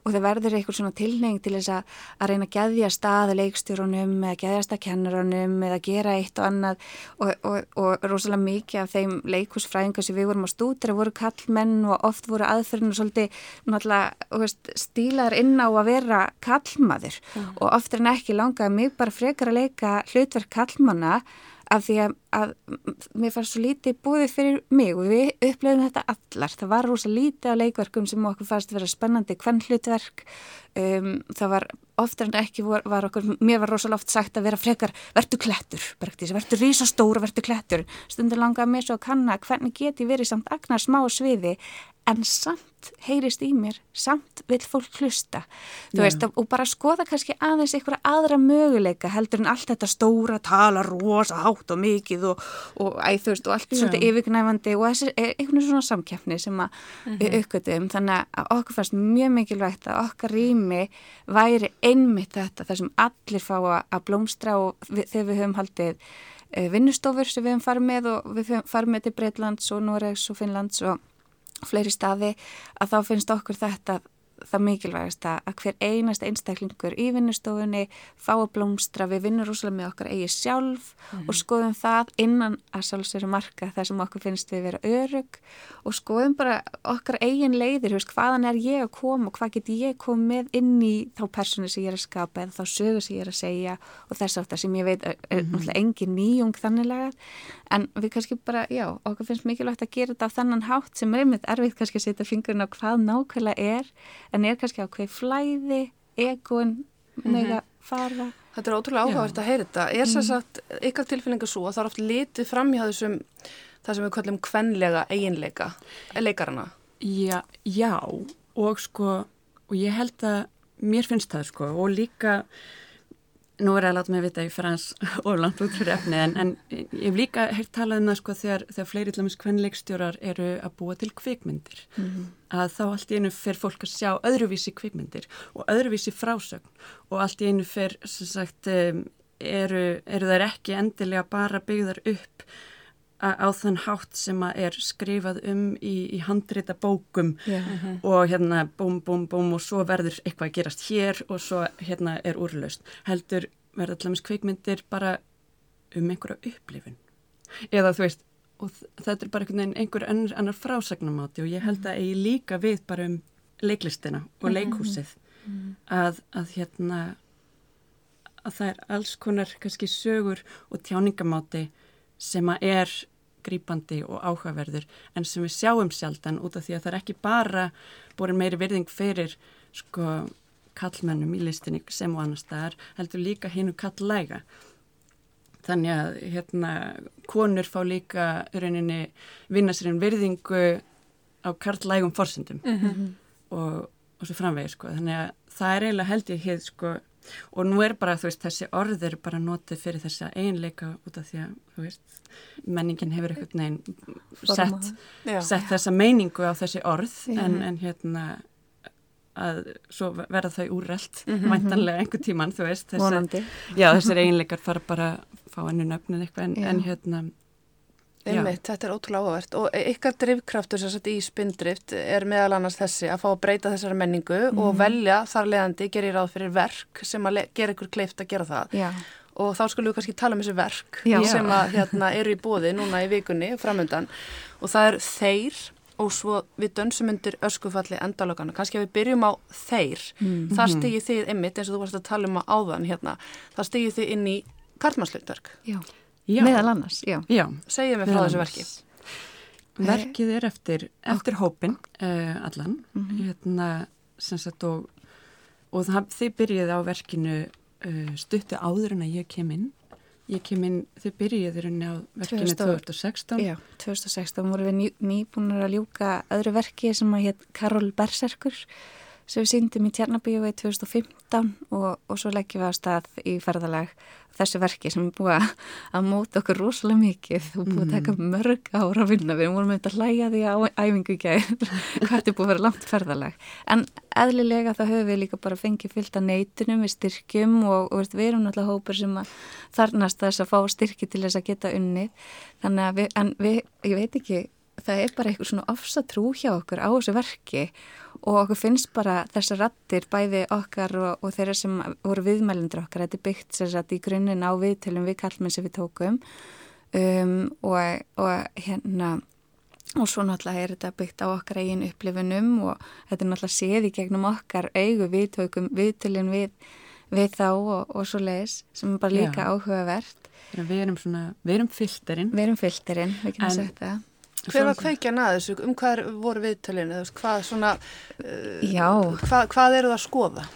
og það verður eitthvað svona tilneying til þess að, að reyna að geðja staði leikstjórunum eða geðja stað kennurunum eða gera eitt og annað. Og, og, og rosalega mikið af þeim leikusfræðingar sem við vorum á stúdra voru kallmenn og oft voru aðferðinu svolítið náttúrulega stílar inn á að vera kallmaður mm. og oftar en ekki langaði mig bara frekar að leika hlutverk kallmanna af því að, að mér fannst svo lítið búið fyrir mig og við upplefum þetta allar. Það var rosa lítið á leikverkum sem okkur fannst vera spennandi hvern hlutverk. Um, það var oftar en ekki var, var okkur, mér var rosalega oft sagt að vera frekar verdu klettur, verdu rísastóra, verdu klettur. Stundur langaði mér svo að kanna hvernig geti verið samt agnar smá sviði en samt heyrist í mér, samt vil fólk hlusta, Já. veist, og bara skoða kannski aðeins einhverja aðra möguleika heldur en allt þetta stóra tala rosa hátt og mikið og, og þú veist, og allt svona yfirgnæfandi og þessi er einhvern svona samkeppni sem að uh mhm. -huh. aukvöldum, þannig að okkur fannst mjög mikilvægt að okkar rými væri einmitt þetta, það sem allir fá að blómstra og við, þegar við höfum haldið eh, vinnustofur sem við höfum farið með og við höfum farið með til Breitlands og Noregs og Finnlands og fleiri staði að þá finnst okkur þetta það mikilvægast að hver einast einstaklingur í vinnustofunni fá að blómstra, við vinnum rúslega með okkar eigi sjálf mm -hmm. og skoðum það innan að sjálfsveru marka þar sem okkur finnst við vera örug og skoðum bara okkar eigin leiðir, veist, hvaðan er ég að koma og hvað get ég komið með inn í þá personu sem ég er að skapa eða þá sögur sem ég er að segja og þess aftar sem ég veit er mm -hmm. engin nýjung þanniglega en við kannski bara, já, okkur finnst mikilvægt að gera þetta á þannan hátt sem er einmitt erfitt kannski að setja fingurinn á hvað nákvæmlega er en er kannski á hver flæði, egun, nega -hmm. fara. Þetta er ótrúlega áhugavert að heyra þetta. Er sér sagt ykkar tilfinninga svo að það er oft litið fram í þessum, það sem við kallum kvenlega eiginleika, leikarana? Já, já, og sko, og ég held að mér finnst það sko, og líka Nú er ég að láta mig vita í frans og langt út fyrir efni en, en ég hef líka heilt talað um það sko þegar, þegar fleiri tlumins kvenleikstjórar eru að búa til kvikmyndir mm -hmm. að þá allt í einu fer fólk að sjá öðruvísi kvikmyndir og öðruvísi frásögn og allt í einu fer sem sagt eru, eru þær ekki endilega bara byggðar upp á þann hátt sem að er skrifað um í, í handrita bókum yeah. uh -huh. og hérna búm, búm, búm og svo verður eitthvað að gerast hér og svo hérna er úrlaust. Heldur verður allaveg kveikmyndir bara um einhverja upplifun. Eða þú veist, og þetta er bara einhvern veginn einhver annar, annar frásagnamáti og ég held að ég líka við bara um leiklistina og leikhúsið uh -huh. að, að hérna að það er alls konar kannski sögur og tjáningamáti sem að er grýpandi og áhugaverður en sem við sjáum sjaldan út af því að það er ekki bara borin meiri virðing fyrir sko kallmennum í listinni sem og annars staðar heldur líka hinnu kallæga þannig að hérna konur fá líka rauninni vinna sér einn virðingu á kallægum forsendum mm -hmm. og, og svo framvegir sko þannig að það er eiginlega held ég hér sko og nú er bara veist þessi orð eru bara notið fyrir þessa einleika út af því að veist menningin hefur eitthvað neginn sett, sett þessa meiningu á þessi orð en, en hérna að svo verða þau úrreld mm -hmm. mæntanlega einhver tíman þú veist þessi, já, þessir einleikar fara bara að fá ennu nöfnin eitthvað en, en hérna Einmitt, þetta er ótrúlega áhugavert og ykkar drivkraftur sem sagt í spindrift er meðal annars þessi að fá að breyta þessari menningu mm. og mhm. velja þar leðandi gerir ráð fyrir verk sem að gera ykkur kleift að gera það Já. og þá skulum við kannski tala um þessi verk Já. sem að hérna eru í bóði núna í vikunni framöndan og það er þeir og svo við dönsum undir öskufalli endalögana, kannski að við byrjum á þeir, mm. þar stegið þið einmitt eins og þú varst að tala um að áðan hérna, þar stegið þið inn í kartmannslutverk. Já. Já. meðal annars, já. já. Segjum við frá þessu verki. Verkið er eftir, eftir hópin uh, allan, mm -hmm. hérna, sem sagt og, og það, þið byrjuði á verkinu uh, stuttu áður en að ég kem inn. Ég kem inn, þið byrjuði rauninni á verkinu 2016. Já, 2016 voru við ný, nýbúinur að ljúka öðru verki sem að hétt Karol Berserkur sem við síndum í Tjarnabíu í 2015 og, og svo leggjum við á stað í ferðalag þessu verki sem er búið að móta okkur rosalega mikið. Og búið að taka mm. mörg ára að vinna. Við vorum með þetta hlæja því á æfingu gæð hvað þetta er búið að vera langt ferðalag. En eðlilega þá höfum við líka bara fengið fyllt að neytunum við styrkjum og, og við erum náttúrulega hópur sem að þarnast þess að fá styrki til þess að geta unnið. Þannig að við, en við, ég veit ekki það er bara eitthvað svona ofsatrú hjá okkur á þessu verki og okkur finnst bara þessar rattir bæði okkar og, og þeirra sem voru viðmælindur okkar, þetta er byggt sér satt í grunninn á viðtölum við kallmenn sem við tókum. Um, og, og hérna og svo náttúrulega er þetta byggt á okkar eigin upplifunum og þetta er náttúrulega séð í gegnum okkar eigu viðtökum viðtölin við, við þá og, og svo leiðis sem er bara líka Já. áhugavert Við erum svona, við erum fylgterinn Við erum fylgterinn, við kanum segja þetta Hver var kveikjan að þessu? Um hvað voru viðtölinu? Hvað, svona, uh, hvað, hvað eru það að skoða?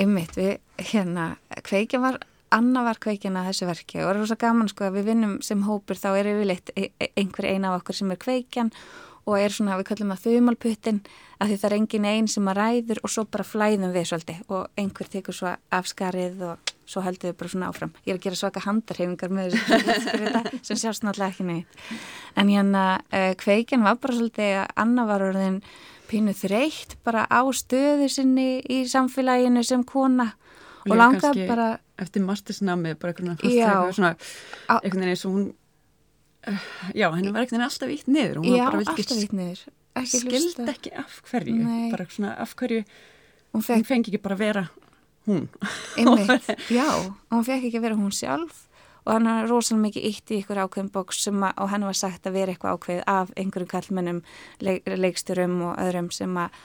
Ymmiðt, við, hérna, kveikjan var, Anna var kveikjan að þessu verki og það er rosa gaman sko að við vinnum sem hópur þá er yfirleitt e, e, einhver eina af okkur sem er kveikjan og er svona, við kallum það þumalputtin að því það er engin einn sem að ræður og svo bara flæðum við svolítið og einhver tekur svo afskarið og svo heldum við bara svona áfram. Ég er að gera svaka handarhefingar með þessu sem sjást náttúrulega ekki neitt. En hérna uh, kveikin var bara svolítið að Anna var orðin pínu þreytt bara á stöðu sinni í samfélaginu sem kona og, og langaði bara... Eftir mastersnamið bara veginn svona veginn eins og hún já, henni var veginn alltaf vitt niður. Já, alltaf vitt niður ekki hlusta. ekki af hverju Nei. bara svona af hverju Hún hún fekk, fengi ekki bara að vera hún já, hún fekk ekki að vera hún sjálf og hann var rosalega mikið ítt í ykkur ákveðin bóks sem að, og hann var sagt að vera eitthvað ákveð af einhverjum kallmennum, leik, leiksturum og öðrum sem að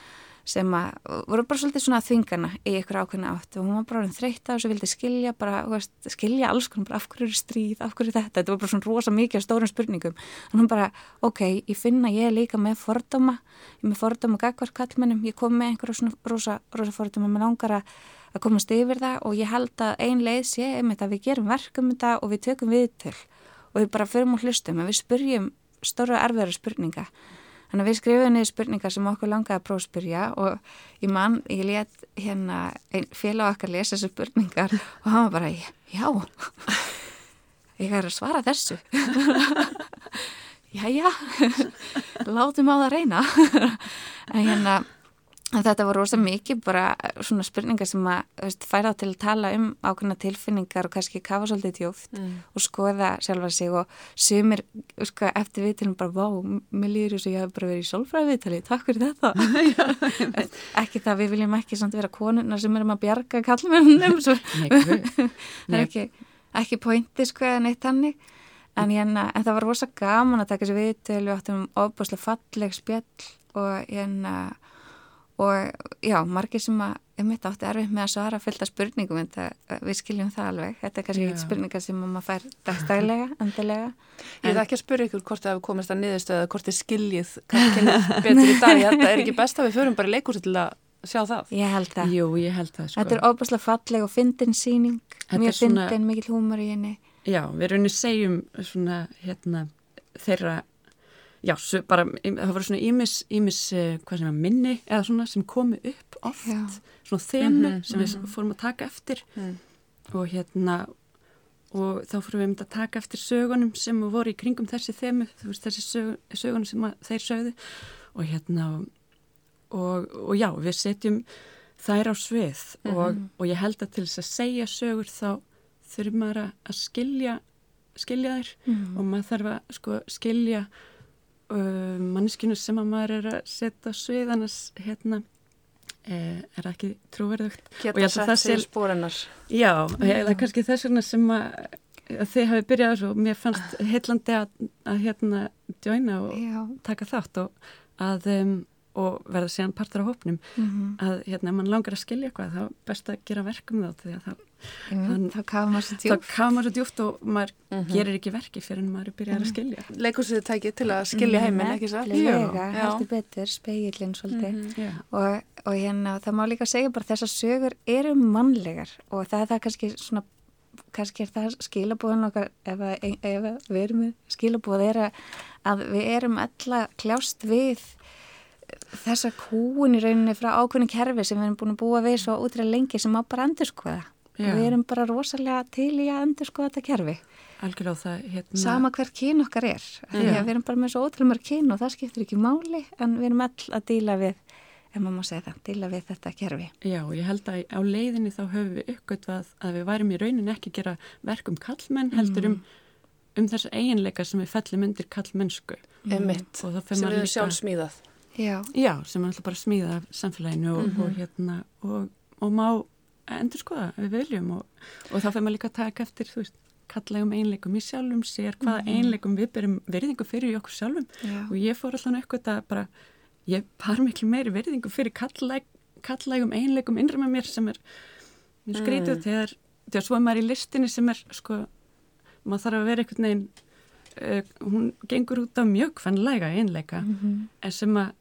sem að voru bara svolítið svona þvingana í ykkur ákveðina átt. Og hún var bara þreytt á þessu, vildi skilja bara, veist, skilja alls konar, bara af hverju er stríð, af hverju er þetta, þetta var bara svona rosa mikið af stórum spurningum, en hún bara ok, ég finna ég líka með fordóma ég er með fordóma gagvar kallmennum ég kom með einhverju svona rosa, rosa fordóma. Með langar að að komast yfir það og ég held að ein leið sé einmitt að við gerum verkum þetta og við tökum viðtöl. Og við bara förum og hlustum. En við spurjum stóra erfiðara spurninga þannig að við skrifum niður spurningar sem okkur langaði að prófspurja og ég mann, ég let hérna félag okkar lesa þessu spurningar og hann var bara, já ég er að svara þessu. Jæja, látum á það reyna. En hérna En þetta var rosa mikið bara svona spurningar sem að veist, færa á til að tala um ákveðna tilfinningar og kannski kafa svolítið tjóft mm. og skoða sjálfa sig og sumir sko, eftir viðtalum bara, vá, mér líður þess að ég hef bara verið í sólfræði viðtali, takk fyrir þetta. Ekki það, við viljum ekki samt vera konuna sem erum að bjarga kallmennum, það er ekki, ekki pointi sko eða neitt hannig. En, hérna, en það var rosa gaman að taka þessi viðtölu og áttum ofbúslega falleg spjall og hérna og já, margir sem að mitt átti erfið með að svara fylgta spurningum en það, við skiljum það alveg. Þetta er kannski ekki spurningar sem maður fær dagstælega, endilega. Ég er ekki að spyrja ykkur hvort það hefur komist að niðurstöða hvort þið skiljið betur í dag. Þetta er ekki best að við förum bara í leikúsi til að sjá það. Ég held það. Jú, ég held það sko. Þetta er óbúslega falleg og fyndin síning mjög svona... fyndin, mikil húmor í henni. Já, við rauninni segjum svona hérna þeirra Já, bara, það voru svona ímis, ímis hvað sem er minni eða svona sem komi upp oft, Já. svona þemu mm -hmm, sem við mm -hmm. fórum að taka eftir mm. og hérna og þá fórum við um að taka eftir sögunum sem voru í kringum þessi þemu, veist þessi sög, sögunum sem þeir sögðu og hérna og, og já, við setjum þær á svið -hmm. og, og ég held að til þess að segja sögur þá þurfum maður að skilja skilja þær og maður þarf að sko skilja Uh, manneskinu sem að maður er að setja sviðanas hérna eh, er ekki trúverðugt. Geta sett sér spórennar Já, það er kannski þess vegna sem að, að þið hafi byrjað þessu og mér fannst heillandi að, að hérna djóina og Já. taka þátt og að um, og verða síðan partur á hópnum. Mm -hmm. að hérna, ef mann langar að skilja eitthvað þá best að gera verkum þá því að það Mm, þá kafa maður svo djúft þá kafa maður svo djúft og maður mm -hmm. gerir ekki verki fyrir en maður er byrjað mm -hmm. að skilja. Leikursið tækið til að skilja heiminn ekki svo lega, heldur betur, speilin svolítið. -hmm. og, og hérna það má líka segja bara þessar sögur eru mannlegar og það er það kannski svona kannski er það skilabóðan okkar ef, ef við erum með skilabóð er að við erum alla kljást við þessa kúin í rauninni frá ákveðin kerfi sem við erum búin að búa við svo útrúlega lengi sem má bara endur skoða Já. Við erum bara rosalega til í að endur skoða þetta kerfi. Algjörlega það, hérna... Sama hver kyn okkar er. Við erum bara með svo ótrúlega mörg kyn og það skiptir ekki máli en við erum all að díla við, ef maður má segja það, díla við þetta kerfi. Já, og ég held að á leiðinni þá höfum við uppgötvað að við værim í rauninni ekki að gera verk um kallmenn heldur um, um þessa eiginleika sem við fellum undir kallmennsku. Emitt, mm. sem við líka... sjálf smíðað. Já. Já, sem er alltaf bara smíðað af samfélaginu og, mm -hmm. og hérna og, og má endur skoða við viljum og, og þá fyrir maður líka að taka eftir þú veist, kallegum einleikum í sjálfum sér hvaða mm einleikum við byrjum verðingu fyrir í okkur sjálfum Já. og ég fór alltaf eitthvað að bara, ég par miklu meiri verðingu fyrir kalleg, kallegum einleikum innra með mér sem er skrítið mm. þegar, þegar svo er maður í listinni sem er sko, maður þarf að vera einhvern veginn uh, hún gengur út á mjög fannlega einleika mm -hmm. en sem að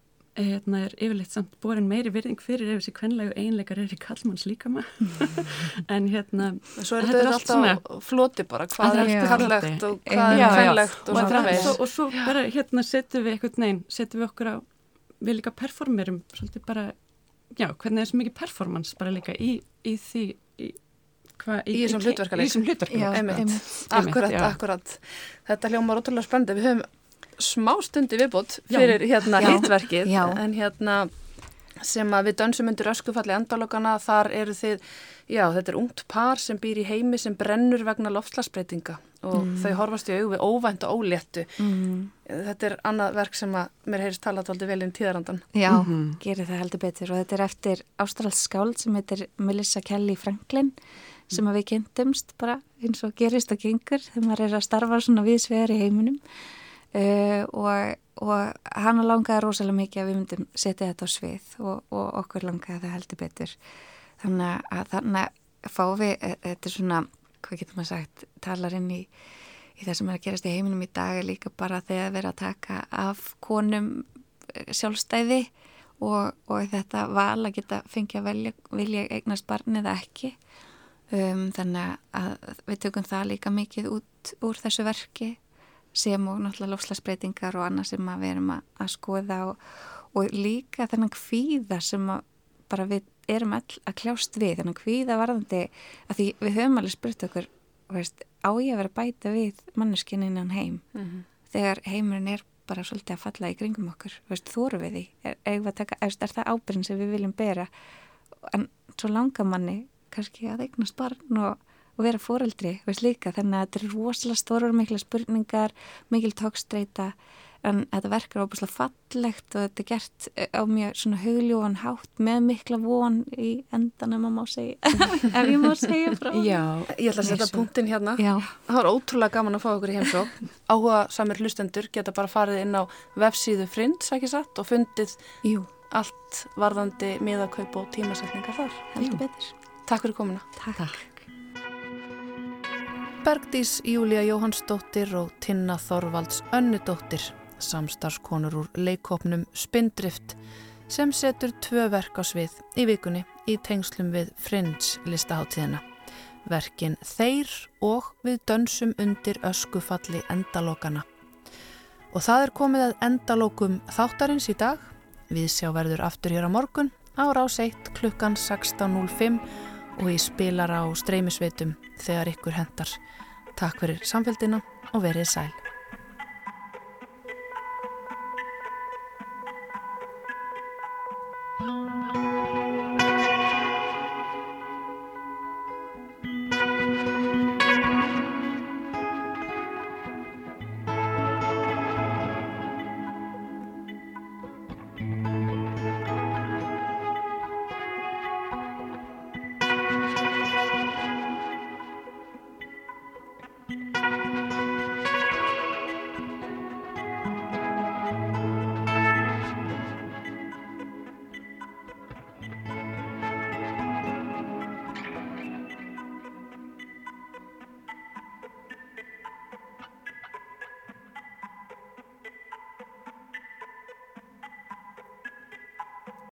hérna er yfirleitt samt borin meiri virðing fyrir ef þessi kvenlegu einleikar er í kallmanns líka maður en hérna Svo er þetta alltaf svona, floti bara hvað er kallegt og hvað er kvenlegt og, og, og, og svo bara hérna setjum við eitthvað neyn, setjum við okkur á við líka performerum svolítið bara, já hvernig er svo mikið performance bara líka í, í því í, hva, í, þessum hlutverkaleik í þessum hlutverkaleik Akkurat, akkurat. Þetta hljómar ótrúlega spennandi, við höfum smá stundi viðbót fyrir já. hérna hittverkið en hérna sem að við dönsum undir öskufalli endalokana, þar eru þið, já þetta er ungt par sem býr í heimi sem brennur vegna loftslagsbreytinga og mm. þau horfast í auðu við óvænt og óléttu. Mm. Þetta er annað verk sem að mér heyrist talað aldrei vel inn tíðarandan. Já, mm -hmm. gerir það heldur betur og þetta er eftir ástraldskáld sem heitir Melissa Kelly Franklin sem að við kynntumst bara eins og gerist og gengur þegar maður er að starfa svona viðsvegar í heiminum uh, og og hana langaði rosalega mikið að við myndum setja þetta á svið og, og okkur langaði það heldur betur. Þannig að þannig fá við e, þetta er svona, hvað getur maður sagt talar inn í, í það sem er að gerast í heiminum í dag líka bara þegar við erum að taka af konum e, sjálfstæði og, og þetta val að geta fengja velja, vilja eignast barnið ekki. Um, þannig að við tökum það líka mikið út úr þessu verki sem og náttúrulega lofslagsbreytingar og annað sem við erum að, að skoða og, og líka þennan kvíða sem bara við erum all að kljást við, þennan kvíða varðandi að því við höfum alveg spurt okkur veist, á ég að vera bæta við manneskinninan heim? Mm -hmm. þegar heimurinn er bara svolítið að falla í kringum okkur, veist, þóru við því? Er, er, taka, er, er það ábyrginn sem við viljum bera? En svo langar manni kannski að eignast barn og og vera fóreldri, veist líka, þannig að þetta er rosalega stórar mikla spurningar, mikil tókstreita, en þetta verkar óbúslega fallegt og þetta er gert eh, á mjög svona hugljóðan hátt með mikla von í endan ef maður má segja, ef ég má segja frá. Já, ég ætla að setja punktin hérna. Já. Það var ótrúlega gaman að fá okkur í heimsók. Áhuga samir hlustendur geta bara farið inn á vefsíðu Frind, sækir satt, og fundið Jú. allt varðandi miðakaup og tímasetningar þar. Heldur betur. Takk fyrir komuna. Takk. Takk. Bergdís Júlia Jóhannsdóttir og Tinna Þorvalds Önnudóttir, samstarfskonur úr leikopnum Spindrift sem setur tvö verk á svið í vikunni í tengslum við Fringe listaháttíðina. Verkin Þeir og við dönsum undir öskufalli endalókana. Og það er komið að endalókum þáttarins í dag. Við sjá verður aftur hér á morgun á rás 1 klukkan 16.05 og ég spilar á streymisveitum þegar ykkur hendar. Takk fyrir samfélgina og verið sæl.